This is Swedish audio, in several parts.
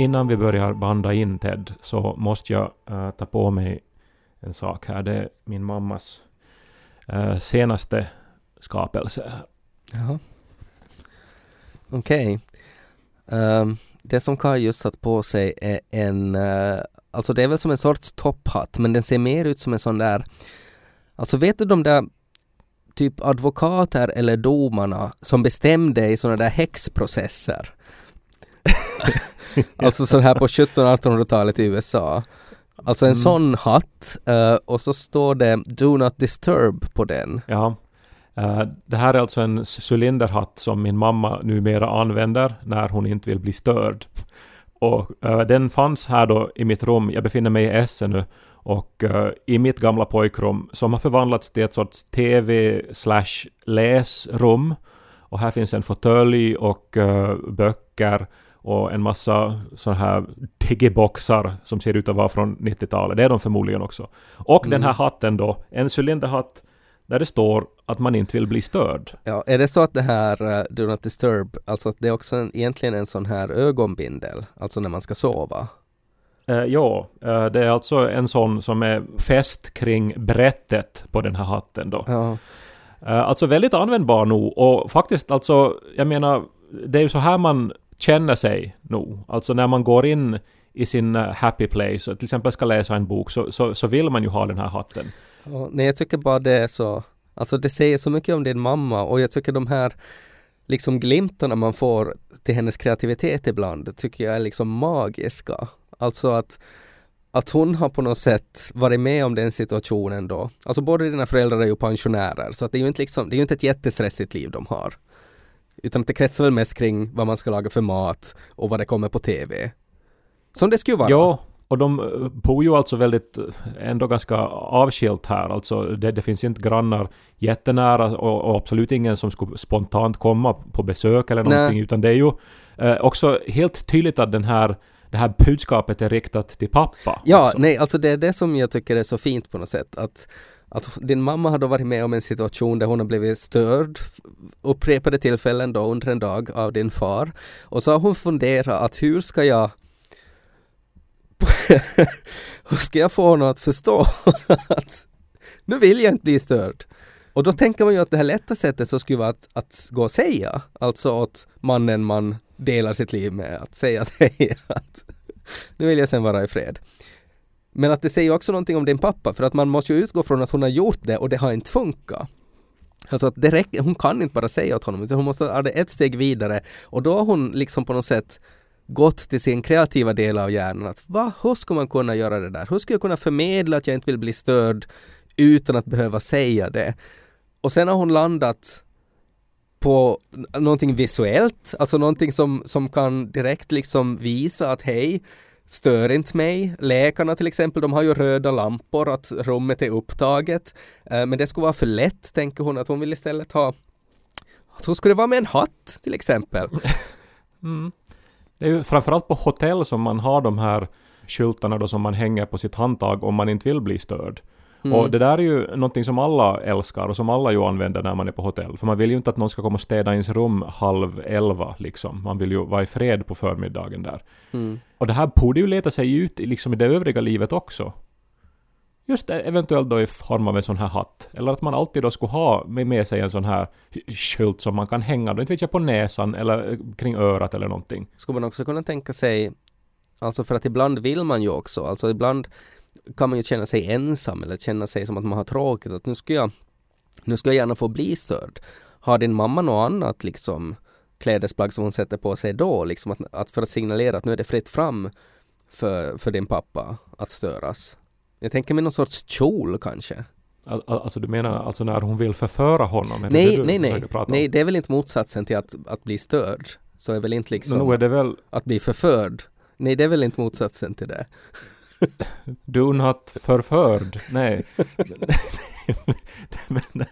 Innan vi börjar banda in Ted så måste jag eh, ta på mig en sak här. Det är min mammas eh, senaste skapelse. Jaha. Okej. Um, det som Kaj just satt på sig är en, uh, alltså det är väl som en sorts topphatt men den ser mer ut som en sån där, alltså vet du de där typ advokater eller domarna som bestämde i såna där häxprocesser? alltså så här på 1700-1800-talet i USA. Alltså en sån hatt eh, och så står det Do not disturb på den. Ja. Eh, det här är alltså en cylinderhatt som min mamma numera använder när hon inte vill bli störd. Och eh, den fanns här då i mitt rum. Jag befinner mig i Essen nu. Och i mitt gamla pojkrum som har förvandlats till ett sorts TV slash läsrum. Och här finns en fåtölj och böcker och en massa sådana här digiboxar som ser ut att vara från 90-talet. Det är de förmodligen också. Och den här hatten då, en cylinderhatt där det står att man inte vill bli störd. Ja, är det så att det här uh, Do Not Disturb, alltså att det är också en, egentligen en sån här ögonbindel, alltså när man ska sova? Eh, ja, eh, det är alltså en sån som är fäst kring brättet på den här hatten då. Ja, alltså väldigt användbar nog och faktiskt alltså, jag menar, det är ju så här man känner sig nog. Alltså när man går in i sin eh, happy place och till exempel ska läsa en bok så, så, så vill man ju ha den här hatten. ja, nej jag tycker bara det är så, alltså det säger så mycket om din mamma och jag tycker de här liksom glimtarna man får till hennes kreativitet ibland tycker jag är liksom magiska. Alltså att att hon har på något sätt varit med om den situationen då. Alltså båda dina föräldrar är ju pensionärer så att det är ju inte liksom, det är ju inte ett jättestressigt liv de har. Utan att det kretsar väl mest kring vad man ska laga för mat och vad det kommer på TV. Som det skulle vara. Ja, och de eh, bor ju alltså väldigt, eh, ändå ganska avskilt här. Alltså det, det finns inte grannar jättenära och, och absolut ingen som skulle spontant komma på besök eller Nej. någonting. Utan det är ju eh, också helt tydligt att den här, det här budskapet är riktat till pappa. Ja, också. nej, alltså det är det som jag tycker är så fint på något sätt. Att, att din mamma har då varit med om en situation där hon har blivit störd upprepade tillfällen då under en dag av din far. Och så har hon funderat att hur ska jag hur ska jag få honom att förstå att nu vill jag inte bli störd. Och då tänker man ju att det här lätta sättet så skulle vara att, att gå och säga, alltså åt mannen man delar sitt liv med, att säga att hej, att nu vill jag sen vara i fred. Men att det säger också någonting om din pappa för att man måste ju utgå från att hon har gjort det och det har inte funkat. Alltså att det räcker, hon kan inte bara säga åt honom utan hon måste ha det ett steg vidare och då har hon liksom på något sätt gått till sin kreativa del av hjärnan att va, hur ska man kunna göra det där? Hur ska jag kunna förmedla att jag inte vill bli störd utan att behöva säga det? Och sen har hon landat på någonting visuellt, alltså någonting som, som kan direkt liksom visa att hej, stör inte mig. Läkarna till exempel, de har ju röda lampor, att rummet är upptaget. Eh, men det skulle vara för lätt, tänker hon, att hon vill istället ha att hon skulle vara med en hatt till exempel. Mm. Det är ju framförallt på hotell som man har de här skyltarna då som man hänger på sitt handtag om man inte vill bli störd. Mm. Och det där är ju någonting som alla älskar och som alla ju använder när man är på hotell. För man vill ju inte att någon ska komma och städa ens rum halv elva liksom. Man vill ju vara i fred på förmiddagen där. Mm. Och det här borde ju leta sig ut i, liksom i det övriga livet också. Just det, eventuellt då i form av en sån här hatt. Eller att man alltid då skulle ha med, med sig en sån här skylt som man kan hänga, då inte vet jag, på näsan eller eh, kring örat eller någonting. Skulle man också kunna tänka sig, alltså för att ibland vill man ju också, alltså ibland kan man ju känna sig ensam eller känna sig som att man har tråkigt, att nu ska jag, nu ska jag gärna få bli störd. Har din mamma något annat liksom klädesplagg som hon sätter på sig då, liksom att, att för att signalera att nu är det fritt fram för, för din pappa att störas? Jag tänker mig någon sorts kjol kanske. Al- al- Alltså du menar alltså när hon vill förföra honom? Är Nej, det nej, nej. Nej, det är väl inte motsatsen till att, att bli störd. Så är väl inte liksom nog är det väl att bli förförd. Nej, det är väl inte motsatsen till det. do not förförd? Nej. Men,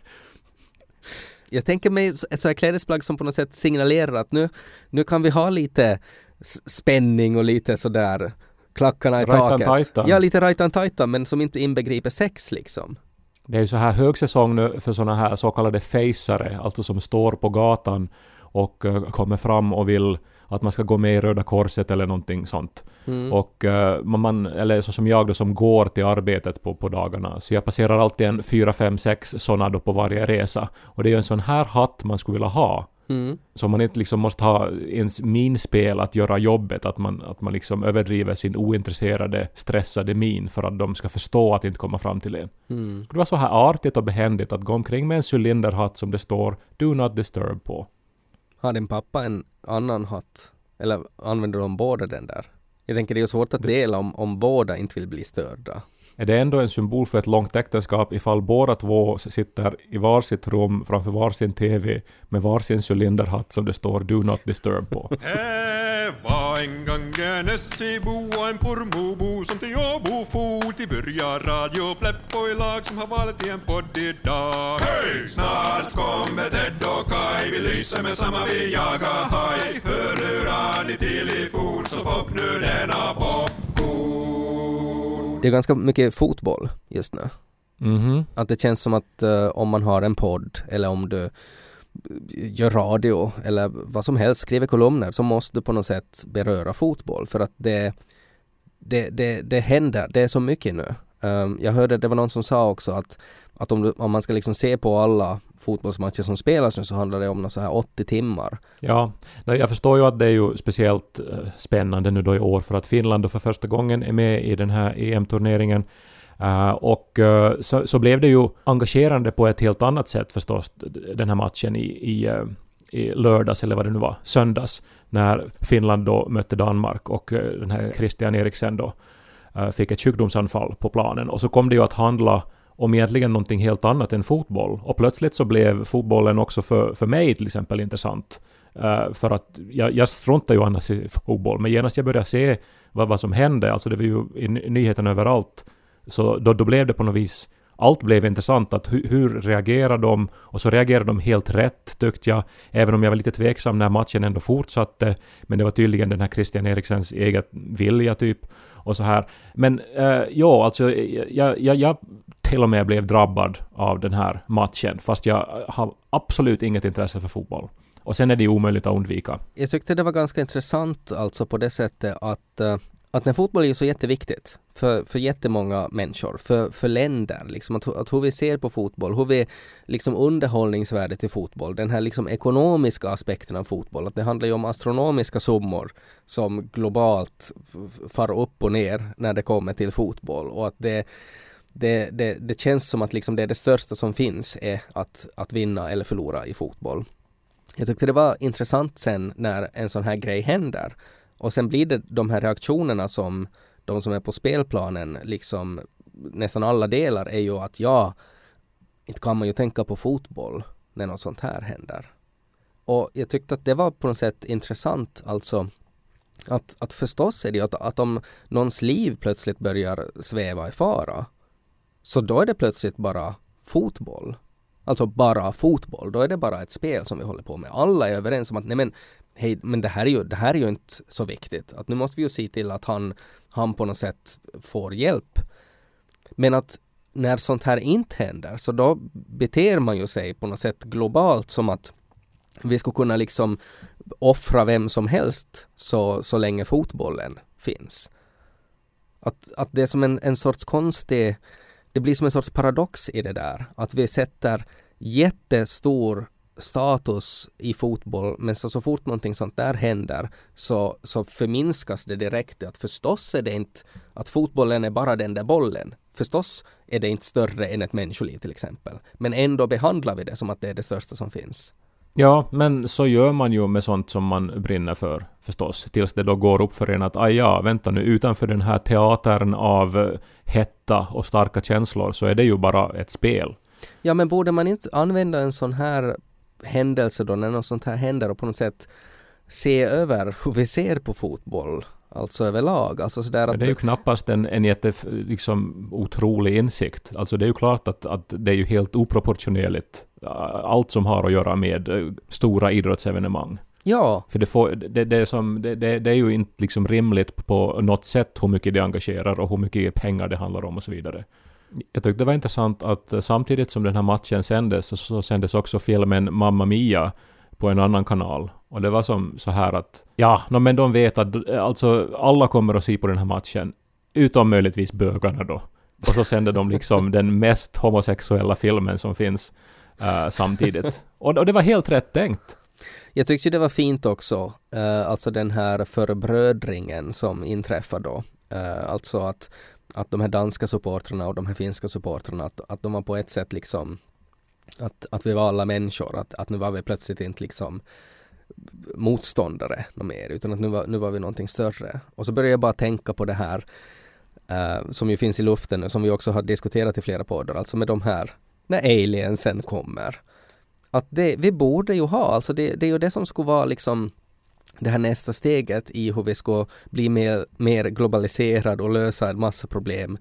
Jag tänker mig ett så här klädesplagg som på något sätt signalerar att nu, nu kan vi ha lite spänning och lite sådär klackarna i Rajtan taket. Ja, lite rajtan tajtan men som inte inbegriper sex liksom. Det är ju så här högsäsong nu för såna här så kallade fejsare, alltså som står på gatan och eh, kommer fram och vill att man ska gå med i Röda Korset eller någonting sånt. Mm. Och eh, man- man, eller så som jag då som går till arbetet på, på dagarna, så jag passerar alltid en fyra, fem, sex sådana då på varje resa. Och det är ju en sån här hatt man skulle vilja ha. Mm. Så man inte liksom måste ha ens minspel att göra jobbet, att man, att man liksom överdriver sin ointresserade, stressade min för att de ska förstå att inte komma fram till en. Mm. Det var så här artigt och behändigt att gå omkring med en cylinderhatt som det står ”Do not disturb” på. Har din pappa en annan hatt? Eller använder de båda den där? Jag tänker det är ju svårt att dela om, om båda inte vill bli störda. Är det ändå en symbol för ett långt äktenskap ifall båda två sitter i varsitt rum framför varsin TV med varsin cylinderhatt som det står ”Do not disturb” på? Det var en gång en Essebo och en Pormobo som till Åbo for till börja Radio Pleppo-lag som har valt i en podd idag. Hej! Snart kommer Ted och Kai, vi lyser med samma vi jagar haj. Hörlurar ni till i fot så pop nu denna. Det är ganska mycket fotboll just nu. Mhm. Att det känns som att eh, om man har en podd eller om du gör radio eller vad som helst, skriver kolumner så måste du på något sätt beröra fotboll för att det, det, det, det händer, det är så mycket nu. Um, jag hörde, det var någon som sa också att, att om, du, om man ska liksom se på alla fotbollsmatcher som spelas nu så handlar det om något så här 80 timmar. Ja, jag förstår ju att det är ju speciellt eh, spännande nu då i år för att Finland då för första gången är med i den här EM-turneringen. Uh, och uh, så, så blev det ju engagerande på ett helt annat sätt förstås, den här matchen i, i, uh, i lördags, eller vad det nu var, söndags, när Finland då mötte Danmark och den här Christian Eriksen då Eh, fick ett sjukdomsanfall på planen. Och så kom det ju att handla om egentligen någonting helt annat än fotboll. Och plötsligt så blev fotbollen också för, för mig till exempel intressant. Uh, för att jag, jag struntar ju annars i fotboll, men genast jag började se vad, vad som hände, alltså det var ju i nyheten nyheterna överallt, så då, då blev det på något vis allt blev intressant. Att hur, hur reagerar de? Och så reagerade de helt rätt tyckte jag. Även om jag var lite tveksam när matchen ändå fortsatte. Men det var tydligen den här Christian Eriksens eget vilja typ. Och så här. Men eh, ja, alltså jag, jag, jag till och med blev drabbad av den här matchen. Fast jag har absolut inget intresse för fotboll. Och sen är det ju omöjligt att undvika. Jag tyckte det var ganska intressant alltså på det sättet att, eh, att när fotboll är ju så jätteviktigt för, för jättemånga människor, för, för länder, liksom att, att hur vi ser på fotboll, hur vi liksom underhållningsvärdet i fotboll, den här liksom ekonomiska aspekten av fotboll, att det handlar ju om astronomiska summor som globalt far upp och ner när det kommer till fotboll och att det det, det, det känns som att liksom det, är det största som finns är att, att vinna eller förlora i fotboll. Jag tyckte det var intressant sen när en sån här grej händer och sen blir det de här reaktionerna som de som är på spelplanen liksom nästan alla delar är ju att ja, inte kan man ju tänka på fotboll när något sånt här händer. Och jag tyckte att det var på något sätt intressant alltså att, att förstås är det ju att, att om någons liv plötsligt börjar sväva i fara så då är det plötsligt bara fotboll. Alltså bara fotboll, då är det bara ett spel som vi håller på med. Alla är överens om att nej men, hej, men det här är ju, det här är ju inte så viktigt. Att nu måste vi ju se till att han, han på något sätt får hjälp. Men att när sånt här inte händer så då beter man ju sig på något sätt globalt som att vi skulle kunna liksom offra vem som helst så, så länge fotbollen finns. Att, att det är som en, en sorts konstig det blir som en sorts paradox i det där. Att vi sätter jättestor status i fotboll men så, så fort någonting sånt där händer så, så förminskas det direkt. Att förstås är det inte att fotbollen är bara den där bollen. Förstås är det inte större än ett människoliv till exempel. Men ändå behandlar vi det som att det är det största som finns. Ja, men så gör man ju med sånt som man brinner för förstås. Tills det då går upp för en att aj ja, vänta nu, utanför den här teatern av eh, hetta och starka känslor så är det ju bara ett spel. Ja, men borde man inte använda en sån här händelse då, när något sånt här händer och på något sätt se över hur vi ser på fotboll? Alltså överlag. Alltså sådär Men att det är ju knappast en, en jätte, liksom, otrolig insikt. Alltså det är ju klart att, att det är ju helt oproportionerligt. Allt som har att göra med eh, stora idrottsevenemang. Ja, För det, får, det, det, är som, det, det, det är ju inte liksom rimligt på något sätt hur mycket det engagerar och hur mycket pengar det handlar om och så vidare. Jag tyckte det var intressant att eh, samtidigt som den här matchen sändes så, så sändes också filmen Mamma Mia på en annan kanal. Och det var som så här att ja, no, men de vet att eh, alltså alla kommer att se på den här matchen. Utom möjligtvis bögarna då. Och så sände de liksom den mest homosexuella filmen som finns eh, samtidigt. Och, och det var helt rätt tänkt. jag tyckte det var fint också, eh, alltså den här förbrödringen som inträffar då. Eh, alltså att, att de här danska supportrarna och de här finska supportrarna, att, att de var på ett sätt liksom att, att vi var alla människor, att, att nu var vi plötsligt inte liksom motståndare något mer, utan att nu var, nu var vi någonting större. Och så började jag bara tänka på det här eh, som ju finns i luften och som vi också har diskuterat i flera poddar, alltså med de här, när aliensen kommer. Att det, vi borde ju ha, alltså det, det är ju det som skulle vara liksom det här nästa steget i hur vi ska bli mer, mer globaliserad och lösa en massa problem.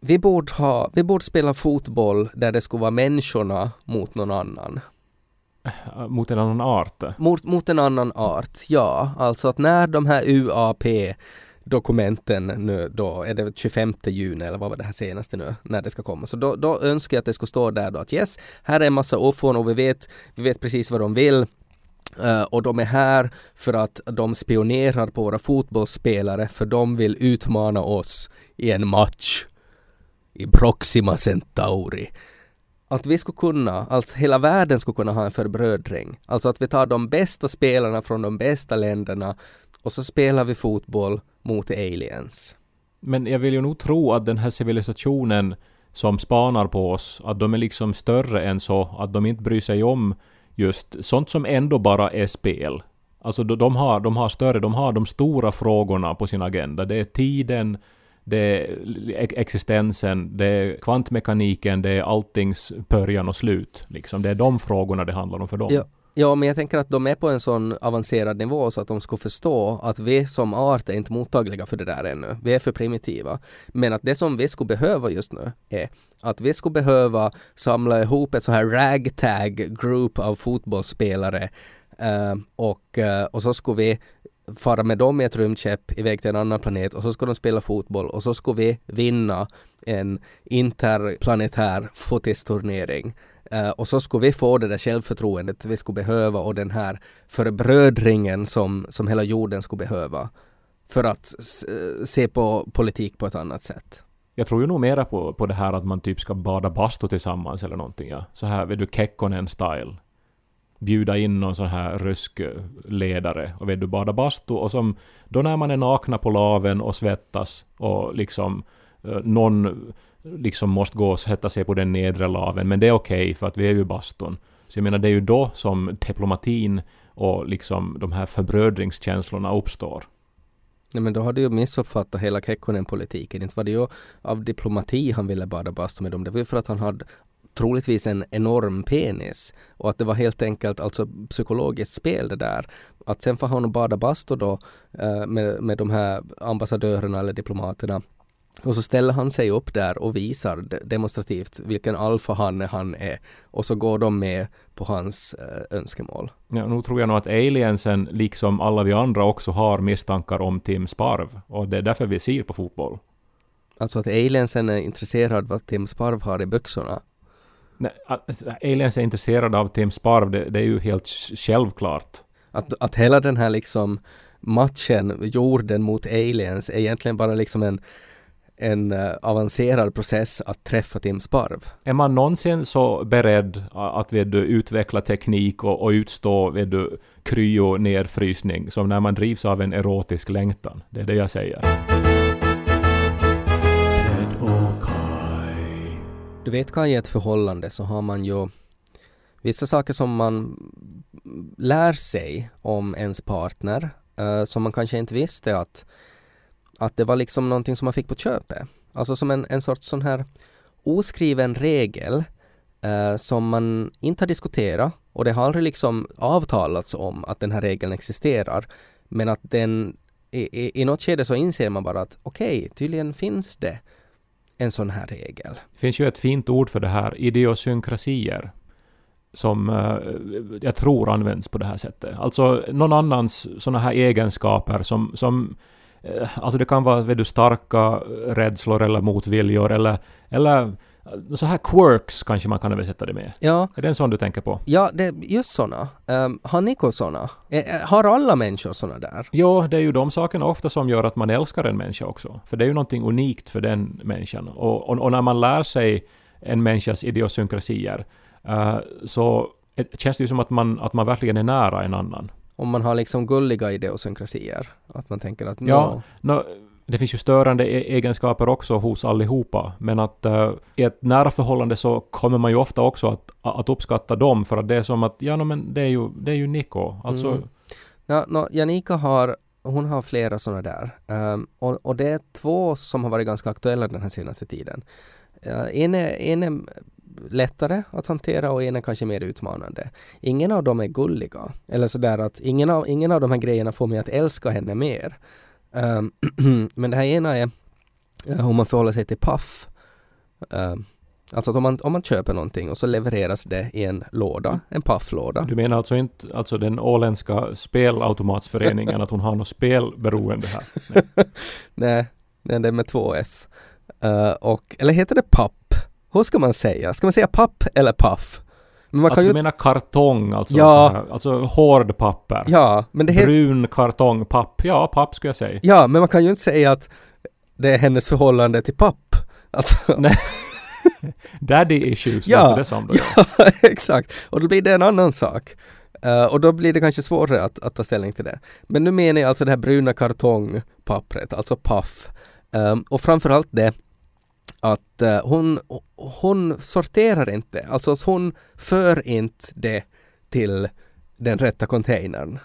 Vi borde, ha, vi borde spela fotboll där det skulle vara människorna mot någon annan. Eh, Mot en annan art. Mot, mot en annan art, ja. Alltså att när de här UAP dokumenten nu då, är det 25 juni eller vad var det här senaste nu, när det ska komma. Så då, då önskar jag att det skulle stå där då att yes, här är en massa offon och vi vet, vi vet precis vad de vill. Uh, och de är här för att de spionerar på våra fotbollsspelare för de vill utmana oss i en match i Proxima Centauri. Att vi skulle kunna, alltså hela världen skulle kunna ha en förbrödring. Alltså att vi tar de bästa spelarna från de bästa länderna och så spelar vi fotboll mot aliens. Men jag vill ju nog tro att den här civilisationen som spanar på oss, att de är liksom större än så, att de inte bryr sig om just sånt som ändå bara är spel. Alltså de- har, de har större, de har de stora frågorna på sin agenda. Det är tiden, det är e-, existensen, det är kvantmekaniken, det är alltings början och slut. Liksom. Det är de frågorna det handlar om för dem. Ja. Ja, men jag tänker att de är på en sån avancerad nivå så att de ska förstå att vi som art är inte mottagliga för det där ännu. Vi är för primitiva. Men att det som vi skulle behöva just nu är att vi skulle behöva samla ihop ett så här ragtag group av fotbollsspelare eh, och, eh, och så skulle vi fara med dem i ett rymdskepp iväg till en annan planet och så ska de spela fotboll och så ska vi vinna en interplanetär fotisturnering. Uh, och så skulle vi få det där självförtroendet vi skulle behöva och den här förbrödringen som, som hela jorden skulle behöva för att eh, se på politik på ett annat sätt. Jag tror ju nog mera på, på det här att man typ ska bada bastu tillsammans eller någonting. Ja. Så här, vet du, Kekkonen-style. Bjuda in någon sån här rysk ledare och vet du, bada bastu och som då när man är nakna på laven och svettas och liksom eh, någon liksom måste gå och sätta sig på den nedre laven men det är okej för att vi är ju bastun. Så jag menar det är ju då som diplomatin och liksom de här förbrödringskänslorna uppstår. Nej men då har du ju missuppfattat hela Kekkonen-politiken. Inte var det ju av diplomati han ville bada bastu med dem. Det var ju för att han hade troligtvis en enorm penis och att det var helt enkelt alltså psykologiskt spel det där. Att sen får han bada bastu då eh, med, med de här ambassadörerna eller diplomaterna och så ställer han sig upp där och visar de- demonstrativt vilken alfahanne han är och så går de med på hans eh, önskemål. Ja, nu tror jag nog att aliensen, liksom alla vi andra, också har misstankar om Tim Sparv. Och det är därför vi ser på fotboll. Alltså att aliensen är intresserad vad Tim Sparv har i byxorna. Nej, att aliens är intresserade av Tim Sparv, det, det är ju helt självklart. Att, att hela den här liksom matchen, jorden mot aliens, är egentligen bara liksom en, en eh, avancerad process att träffa Tim Sparv. Är man någonsin så beredd att vet du, utveckla teknik och, och utstå vet du, kryo-nedfrysning som när man drivs av en erotisk längtan? Det är det jag säger. Du vet Kaj, i ett förhållande så har man ju vissa saker som man lär sig om ens partner eh, som man kanske inte visste att, att det var liksom någonting som man fick på köpet. Alltså som en, en sorts sån här oskriven regel eh, som man inte har diskuterat och det har aldrig liksom avtalats om att den här regeln existerar. Men att den i, i, i något skede så inser man bara att okej, okay, tydligen finns det en sån här regel. Det finns ju ett fint ord för det här, idiosynkrasier, som eh, jag tror används på det här sättet. Alltså någon annans såna här egenskaper som, som eh, Alltså det kan vara vet du, starka rädslor eller motviljor eller, eller så här quirks kanske man kan översätta det med. Ja. Är det en sån du tänker på? Ja, det, just såna. Um, har Niko såna? Eh, har alla människor såna där? Ja, det är ju de sakerna ofta som gör att man älskar en människa också. För det är ju någonting unikt för den människan. Och, och, och när man lär sig en människas idiosynkrasier uh, så känns det ju som att man, att man verkligen är nära en annan. Om man har liksom gulliga idiosynkrasier. Att man tänker att no. Ja, no, det finns ju störande e- egenskaper också hos allihopa, men att uh, i ett nära förhållande så kommer man ju ofta också att, att uppskatta dem för att det är som att, ja no, men det är ju, det är ju Niko. Alltså... Mm. Ja, no, Janika har, hon har flera sådana där. Um, och, och det är två som har varit ganska aktuella den här senaste tiden. Uh, en, är, en är lättare att hantera och en är kanske mer utmanande. Ingen av dem är gulliga. Eller sådär att ingen av, ingen av de här grejerna får mig att älska henne mer. Um, men det här ena är uh, hur man förhåller sig till paff. Uh, alltså att om man, om man köper någonting och så levereras det i en låda, en pafflåda. Du menar alltså inte alltså den åländska spelautomatsföreningen, att hon har något spelberoende här? Nej, Nej det är med två F. Uh, och, eller heter det papp? Hur ska man säga? Ska man säga papp eller paff? Men man alltså kan ju... du menar kartong, alltså, ja. här, alltså hård papper? Ja, men det Brun kartongpapp? Ja, papp skulle jag säga. Ja, men man kan ju inte säga att det är hennes förhållande till papp. Alltså. Nej. Daddy issues, ja, det som då? Ja, exakt. Och då blir det en annan sak. Uh, och då blir det kanske svårare att, att, ta ställning till det. Men nu menar jag alltså det här bruna kartongpappret, alltså paff. Um, och framförallt det att uh, hon, hon sorterar inte, alltså hon för inte det till den rätta containern.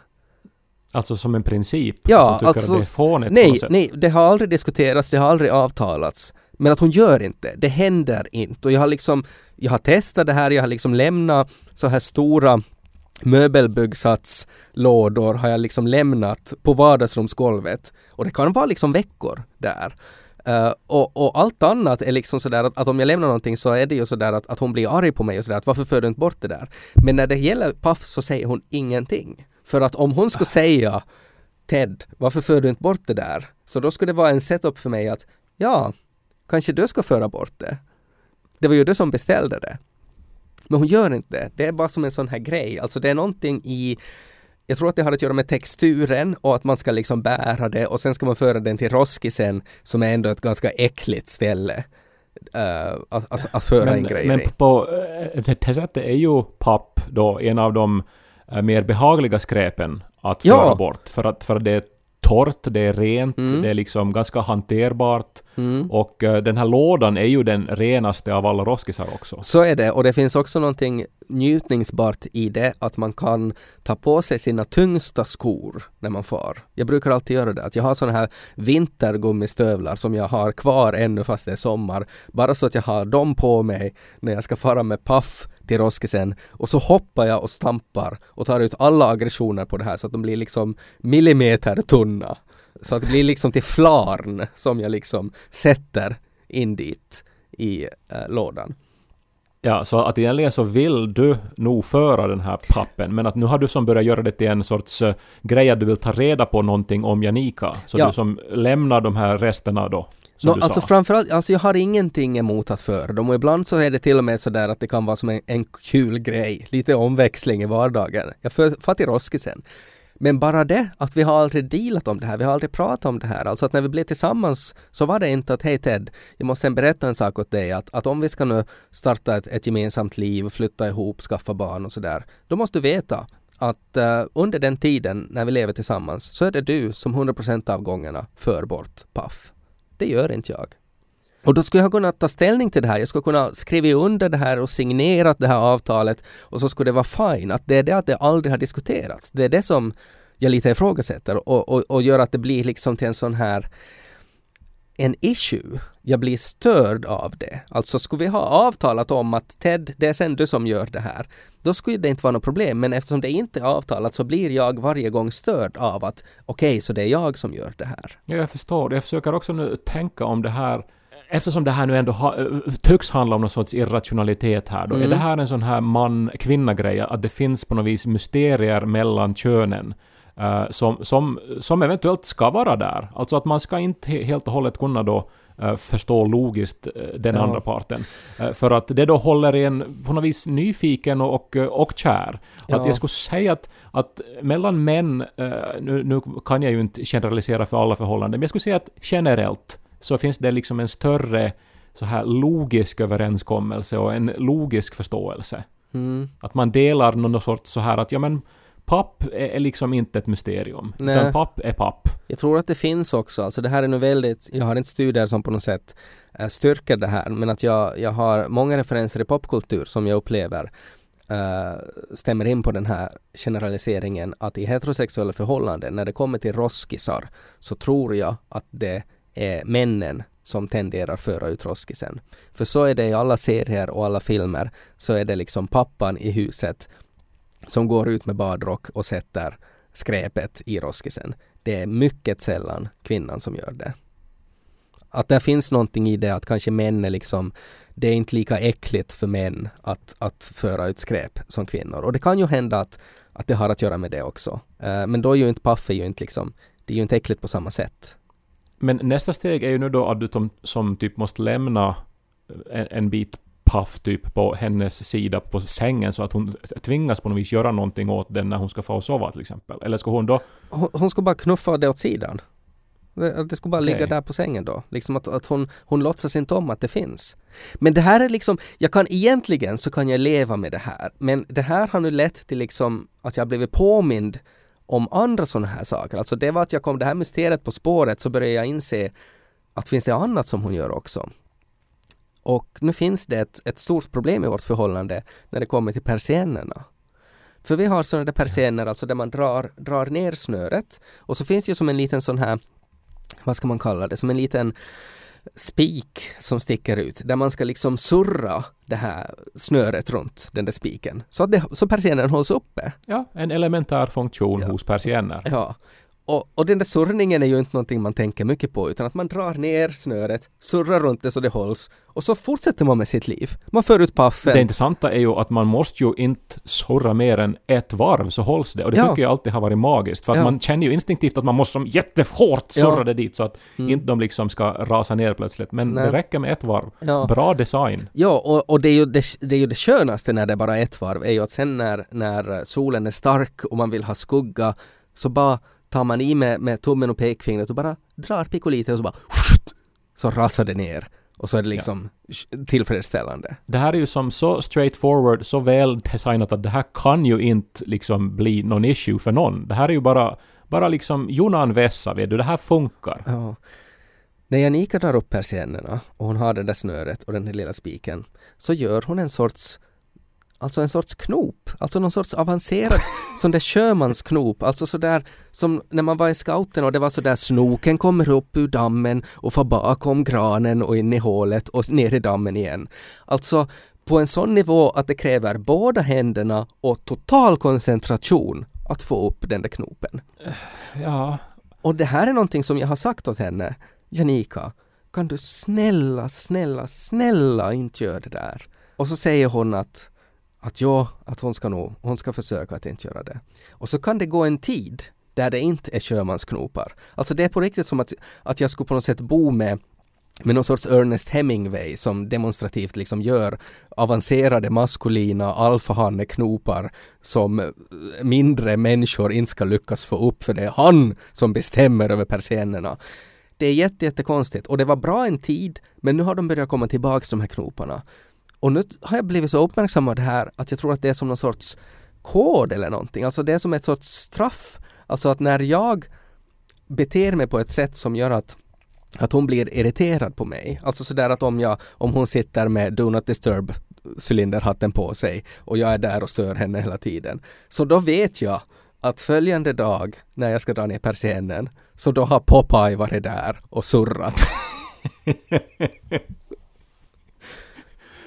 Alltså som en princip? Ja, att alltså, det är fånigt nej, nej, det har aldrig diskuterats, det har aldrig avtalats. Men att hon gör inte, det händer inte. Och jag har liksom, jag har testat det här, jag har liksom lämnat så här stora möbelbyggsatslådor har jag liksom lämnat på vardagsrumsgolvet. Och det kan vara liksom veckor där. Uh, och, och, allt annat är liksom sådär att, att om jag lämnar någonting så är det ju sådär att, att hon blir arg på mig och sådär att varför för du inte bort det där? Men när det gäller Puff så säger hon ingenting. För att om hon skulle säga Ted, varför för du inte bort det där? Så då skulle det vara en setup för mig att ja, kanske du ska föra bort det. Det var ju du som beställde det. Men hon gör inte det. Det är bara som en sån här grej. Alltså det är någonting i jag tror att det har att göra med texturen och att man ska liksom bära det och sen ska man föra den till roskisen som är ändå ett ganska äckligt ställe. Uh, att, att, att, föra men, en grej Men på uh, det sättet är ju papp då en av de uh, mer behagliga skräpen att ja. föra bort. För att, för att det är torrt, det är rent, mm. det är liksom ganska hanterbart. Mm. Och uh, den här lådan är ju den renaste av alla roskisar också. Så är det, och det finns också någonting njutningsbart i det, att man kan ta på sig sina tyngsta skor när man far. Jag brukar alltid göra det, att jag har sådana här vintergummistövlar som jag har kvar ännu fast det är sommar, bara så att jag har dem på mig när jag ska fara med paff till roskisen och så hoppar jag och stampar och tar ut alla aggressioner på det här så att de blir liksom millimeter tunna. Så att det blir liksom till flarn som jag liksom sätter in dit i äh, lådan. Ja, så att egentligen så vill du nog föra den här pappen, men att nu har du som börjat göra det till en sorts uh, grej att du vill ta reda på någonting om Janika. Så ja. du som lämnar de här resterna då. No, alltså sa. framförallt, alltså jag har ingenting emot att föra dem och ibland så är det till och med sådär att det kan vara som en, en kul grej, lite omväxling i vardagen. Jag far till Roskisen. Men bara det, att vi har aldrig dealat om det här, vi har aldrig pratat om det här. Alltså att när vi blev tillsammans så var det inte att hej Ted, jag måste sen berätta en sak åt dig att, att om vi ska nu starta ett, ett gemensamt liv, flytta ihop, skaffa barn och sådär, då måste du veta att uh, under den tiden när vi lever tillsammans så är det du som 100% av gångerna för bort paff. Det gör inte jag. Och då skulle jag kunna ta ställning till det här. Jag skulle kunna skriva under det här och signerat det här avtalet och så skulle det vara fine. Att det är det att det aldrig har diskuterats. Det är det som jag lite ifrågasätter och, och, och gör att det blir liksom till en sån här en issue. Jag blir störd av det. Alltså skulle vi ha avtalat om att Ted, det är sen du som gör det här, då skulle det inte vara något problem. Men eftersom det inte är avtalat så blir jag varje gång störd av att okej, okay, så det är jag som gör det här. Ja, jag förstår. Jag försöker också nu tänka om det här Eftersom det här nu ändå ha, tycks handla om någon sorts irrationalitet här då, mm. är det här en sån här man-kvinna-grej, att det finns på något vis mysterier mellan könen uh, som, som, som eventuellt ska vara där. Alltså att man ska inte helt och hållet kunna då uh, förstå logiskt uh, den ja. andra parten. för att det då håller en på något vis nyfiken och, och, och kär. Ja. Att jag skulle säga att, att mellan män, nu, nu kan jag ju inte generalisera för alla förhållanden, men jag skulle säga att generellt så finns det liksom en större så här logisk överenskommelse och en logisk förståelse. Mm. Att man delar någon sorts så här att ja men papp är liksom inte ett mysterium. Nej. Utan papp är papp. Jag tror att det finns också, alltså det här är nu väldigt, jag har inte studier som på något sätt äh, styrker det här, men att jag, jag har många referenser i popkultur som jag upplever äh, stämmer in på den här generaliseringen att i heterosexuella förhållanden, när det kommer till roskisar, så tror jag att det är männen som tenderar föra ut roskisen. För så är det i alla serier och alla filmer, så är det liksom pappan i huset som går ut med badrock och sätter skräpet i roskisen. Det är mycket sällan kvinnan som gör det. Att det finns någonting i det att kanske män är liksom, det är inte lika äckligt för män att, att föra ut skräp som kvinnor. Och det kan ju hända att, att det har att göra med det också. Eh, men då är ju inte Paffe ju inte liksom, det är ju inte äckligt på samma sätt. Men nästa steg är ju nu då att du som, som typ måste lämna en, en bit paff typ på hennes sida på sängen så att hon tvingas på något vis göra någonting åt den när hon ska få sova till exempel? Eller ska hon då... Hon, hon ska bara knuffa det åt sidan. Det, det ska bara okay. ligga där på sängen då. Liksom att, att hon, hon låtsas inte om att det finns. Men det här är liksom, jag kan egentligen så kan jag leva med det här. Men det här har nu lett till liksom att jag blivit påmind om andra sådana här saker. Alltså det var att jag kom det här mysteriet på spåret så började jag inse att finns det annat som hon gör också. Och nu finns det ett, ett stort problem i vårt förhållande när det kommer till persiennerna. För vi har sådana där persienner, alltså där man drar, drar ner snöret och så finns det ju som en liten sån här, vad ska man kalla det, som en liten spik som sticker ut där man ska liksom surra det här snöret runt den där spiken så att det, så persiennen hålls uppe. Ja, en elementär funktion ja. hos persienner. Ja, och, och den där surrningen är ju inte någonting man tänker mycket på utan att man drar ner snöret, surrar runt det så det hålls och så fortsätter man med sitt liv. Man för ut paffen. Det intressanta är ju att man måste ju inte surra mer än ett varv så hålls det och det ja. tycker jag alltid har varit magiskt för att ja. man känner ju instinktivt att man måste som jättehårt surra ja. det dit så att mm. inte de liksom ska rasa ner plötsligt men Nej. det räcker med ett varv. Ja. Bra design. Ja och, och det, är ju det, det är ju det skönaste när det är bara ett varv är ju att sen när, när solen är stark och man vill ha skugga så bara tar man i med, med tummen och pekfingret och bara drar pikolite och så bara så rasar det ner och så är det liksom ja. tillfredsställande. Det här är ju som så straightforward, så väl designat att det här kan ju inte liksom bli någon issue för någon. Det här är ju bara, bara liksom Jonan Vessa, vet du, det här funkar. Ja. När Janika drar upp persiennerna och hon har det där snöret och den här lilla spiken så gör hon en sorts alltså en sorts knop, alltså någon sorts avancerad sån där sjömansknop, alltså sådär som när man var i scouten och det var sådär snoken kommer upp ur dammen och får bakom granen och in i hålet och ner i dammen igen. Alltså på en sån nivå att det kräver båda händerna och total koncentration att få upp den där knopen. Ja. Och det här är någonting som jag har sagt åt henne, Janika, kan du snälla, snälla, snälla inte göra det där? Och så säger hon att att ja, att hon ska nog, hon ska försöka att inte göra det. Och så kan det gå en tid där det inte är sjömansknopar. Alltså det är på riktigt som att, att jag skulle på något sätt bo med med någon sorts Ernest Hemingway som demonstrativt liksom gör avancerade maskulina alfahanneknopar som mindre människor inte ska lyckas få upp för det är han som bestämmer över persiennerna. Det är jättekonstigt och det var bra en tid men nu har de börjat komma tillbaks de här knoparna. Och nu har jag blivit så uppmärksammad här att jag tror att det är som någon sorts kod eller någonting. Alltså det är som ett sorts straff. Alltså att när jag beter mig på ett sätt som gör att att hon blir irriterad på mig. Alltså sådär att om jag, om hon sitter med Do Not Disturb cylinderhatten på sig och jag är där och stör henne hela tiden. Så då vet jag att följande dag när jag ska dra ner persiennen så då har Popeye varit där och surrat.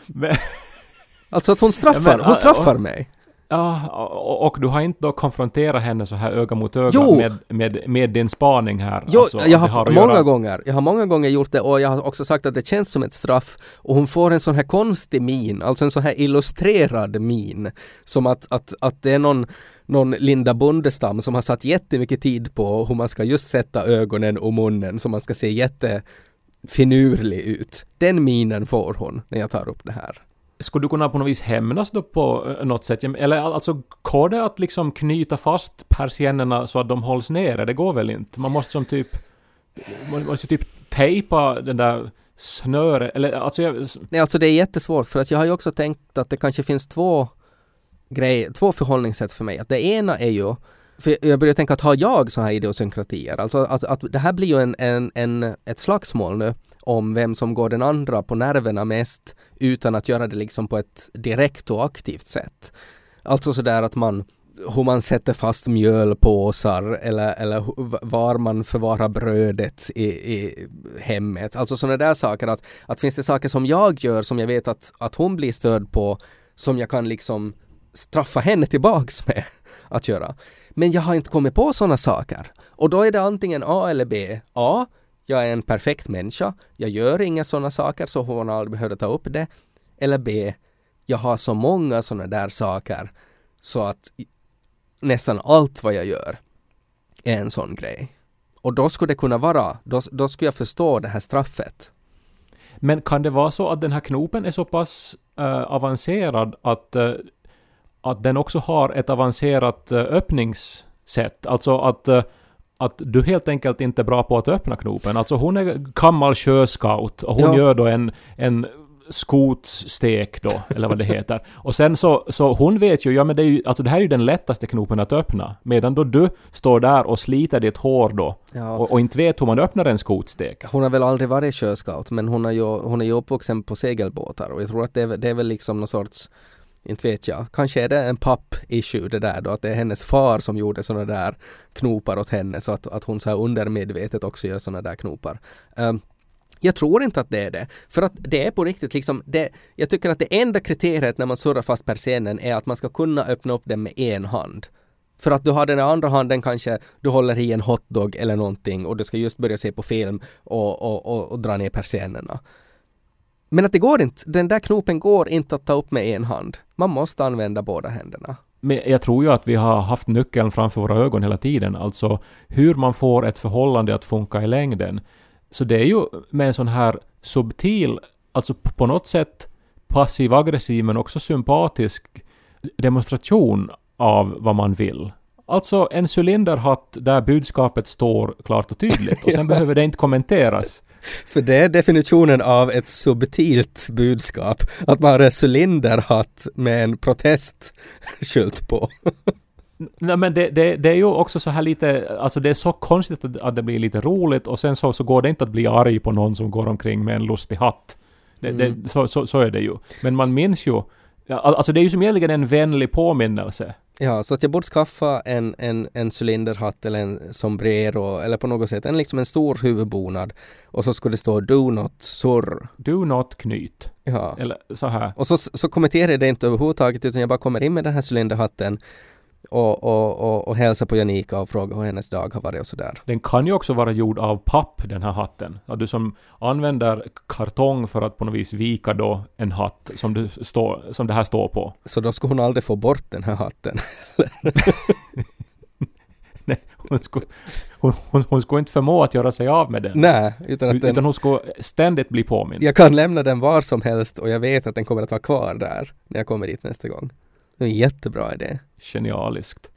Men, Alltså att hon straffar, men, hon straffar mig. ja, och, och du har inte då konfronterat henne så här öga mot öga Jo! med, med, med din spaning här? Jo, Alltså, jag har, många göra- gånger, jag har många gånger gjort det och jag har också sagt att det känns som ett straff och hon får en sån här konstig min, alltså en sån här illustrerad min. Som att, att, att det är någon, någon Linda Bondestam som har satt jättemycket tid på hur man ska just sätta ögonen och munnen så man ska se jättefinurlig ut. Den minen får hon när jag tar upp det här. Skulle du kunna på något vis hämnas då på eh, något sätt? Eller alltså, går det att liksom knyta fast persiennerna så att de hålls nere? Det går väl inte? Man måste som typ... Man måste typ tejpa den där snöret, eller alltså jag, Nej, alltså det är jättesvårt för att jag har ju också tänkt att det kanske finns två grejer, två förhållningssätt för mig. Att det ena är ju, för jag börjar tänka att har jag sådana här idiosynkratier? Alltså att, att det här blir ju en, en, en, ett slagsmål nu om vem som går den andra på nerverna mest utan att göra det liksom på ett direkt och aktivt sätt. Alltså sådär att man hur man sätter fast mjölpåsar eller, eller var man förvarar brödet i, i hemmet. Alltså sådana där saker. Att, att finns det saker som jag gör som jag vet att, att hon blir störd på som jag kan liksom straffa henne tillbaks med att göra. Men jag har inte kommit på sådana saker. Och då är det antingen A eller B. A. Jag är en perfekt människa. Jag gör inga sådana saker så hon har aldrig behövt ta upp det. Eller B. Jag har så många sådana där saker så att nästan allt vad jag gör är en sån grej. Och då skulle det kunna vara, då, då skulle jag förstå det här straffet. Men kan det vara så att den här knopen är så pass uh, avancerad att, uh, att den också har ett avancerat uh, öppningssätt? Alltså att, eh, att du helt enkelt inte är bra på att öppna knopen. Alltså hon är gammal sjöscout och hon Ja. gör då en, en skotstek då, eller vad det heter. Och sen så, så hon vet ju, ja men det är ju, alltså det här är ju den lättaste knopen att öppna. Medan då du står där och sliter ditt hår då Ja. och, och inte vet hur man öppnar en skotstek. Hon har väl aldrig varit sjöscout men hon, har ju, hon är ju uppvuxen på segelbåtar och jag tror att det är, det är väl liksom någon sorts inte vet jag, kanske är det en papp-issue det där då, att det är hennes far som gjorde sådana där knopar åt henne så att, att hon så här undermedvetet också gör sådana där knopar. Um, jag tror inte att det är det. För att det är på riktigt liksom, det, jag tycker att det enda kriteriet när man surrar fast persiennen är att man ska kunna öppna upp den med en hand. För att du har den andra handen kanske, du håller i en hotdog eller någonting och du ska just börja se på film och, och, och, och dra ner persiennerna. Men att det går inte, den där knopen går inte att ta upp med en hand. Man måste använda båda händerna. Men jag tror ju att vi har haft nyckeln framför våra ögon hela tiden, alltså hur man får ett förhållande att funka i längden. Så det är ju med en sån här subtil, alltså på något sätt passiv-aggressiv men också sympatisk demonstration av vad man vill. Alltså en cylinderhatt där budskapet står klart och tydligt och sen behöver det inte kommenteras. För det är definitionen av ett subtilt budskap. Att man har en cylinderhatt med en protestskylt på. Nej men det, det, det är ju också så här lite, alltså det är så konstigt att, att det blir lite roligt och sen så, så går det inte att bli arg på någon som går omkring med en lustig hatt. Det, Mm. så, så, så är det ju. Men man minns ju, alltså det är ju som egentligen en vänlig påminnelse. Ja, så att jag borde skaffa en, en, en cylinderhatt eller en sombrero eller på något sätt en, liksom en stor huvudbonad och så skulle det stå Do not surr. Do not knyt. Ja. Eller så här. Och så, så kommenterar jag det inte överhuvudtaget utan jag bara kommer in med den här cylinderhatten och, och, och, och hälsar på Janika och frågar hur hennes dag har varit och sådär. Den kan ju också vara gjord av papp, den här hatten. Att du som använder kartong för att på något vis vika då en hatt som, du står, som det här står på. Så då skulle hon aldrig få bort den här hatten. Nej, hon skulle, hon, hon, hon skulle inte förmå att göra sig av med den. Nej, utan att Utan den, hon skulle ständigt bli påmind. jag kan lämna den var som helst och jag vet att den kommer att vara kvar där när jag kommer dit nästa gång. Det är en jättebra idé. Genialiskt.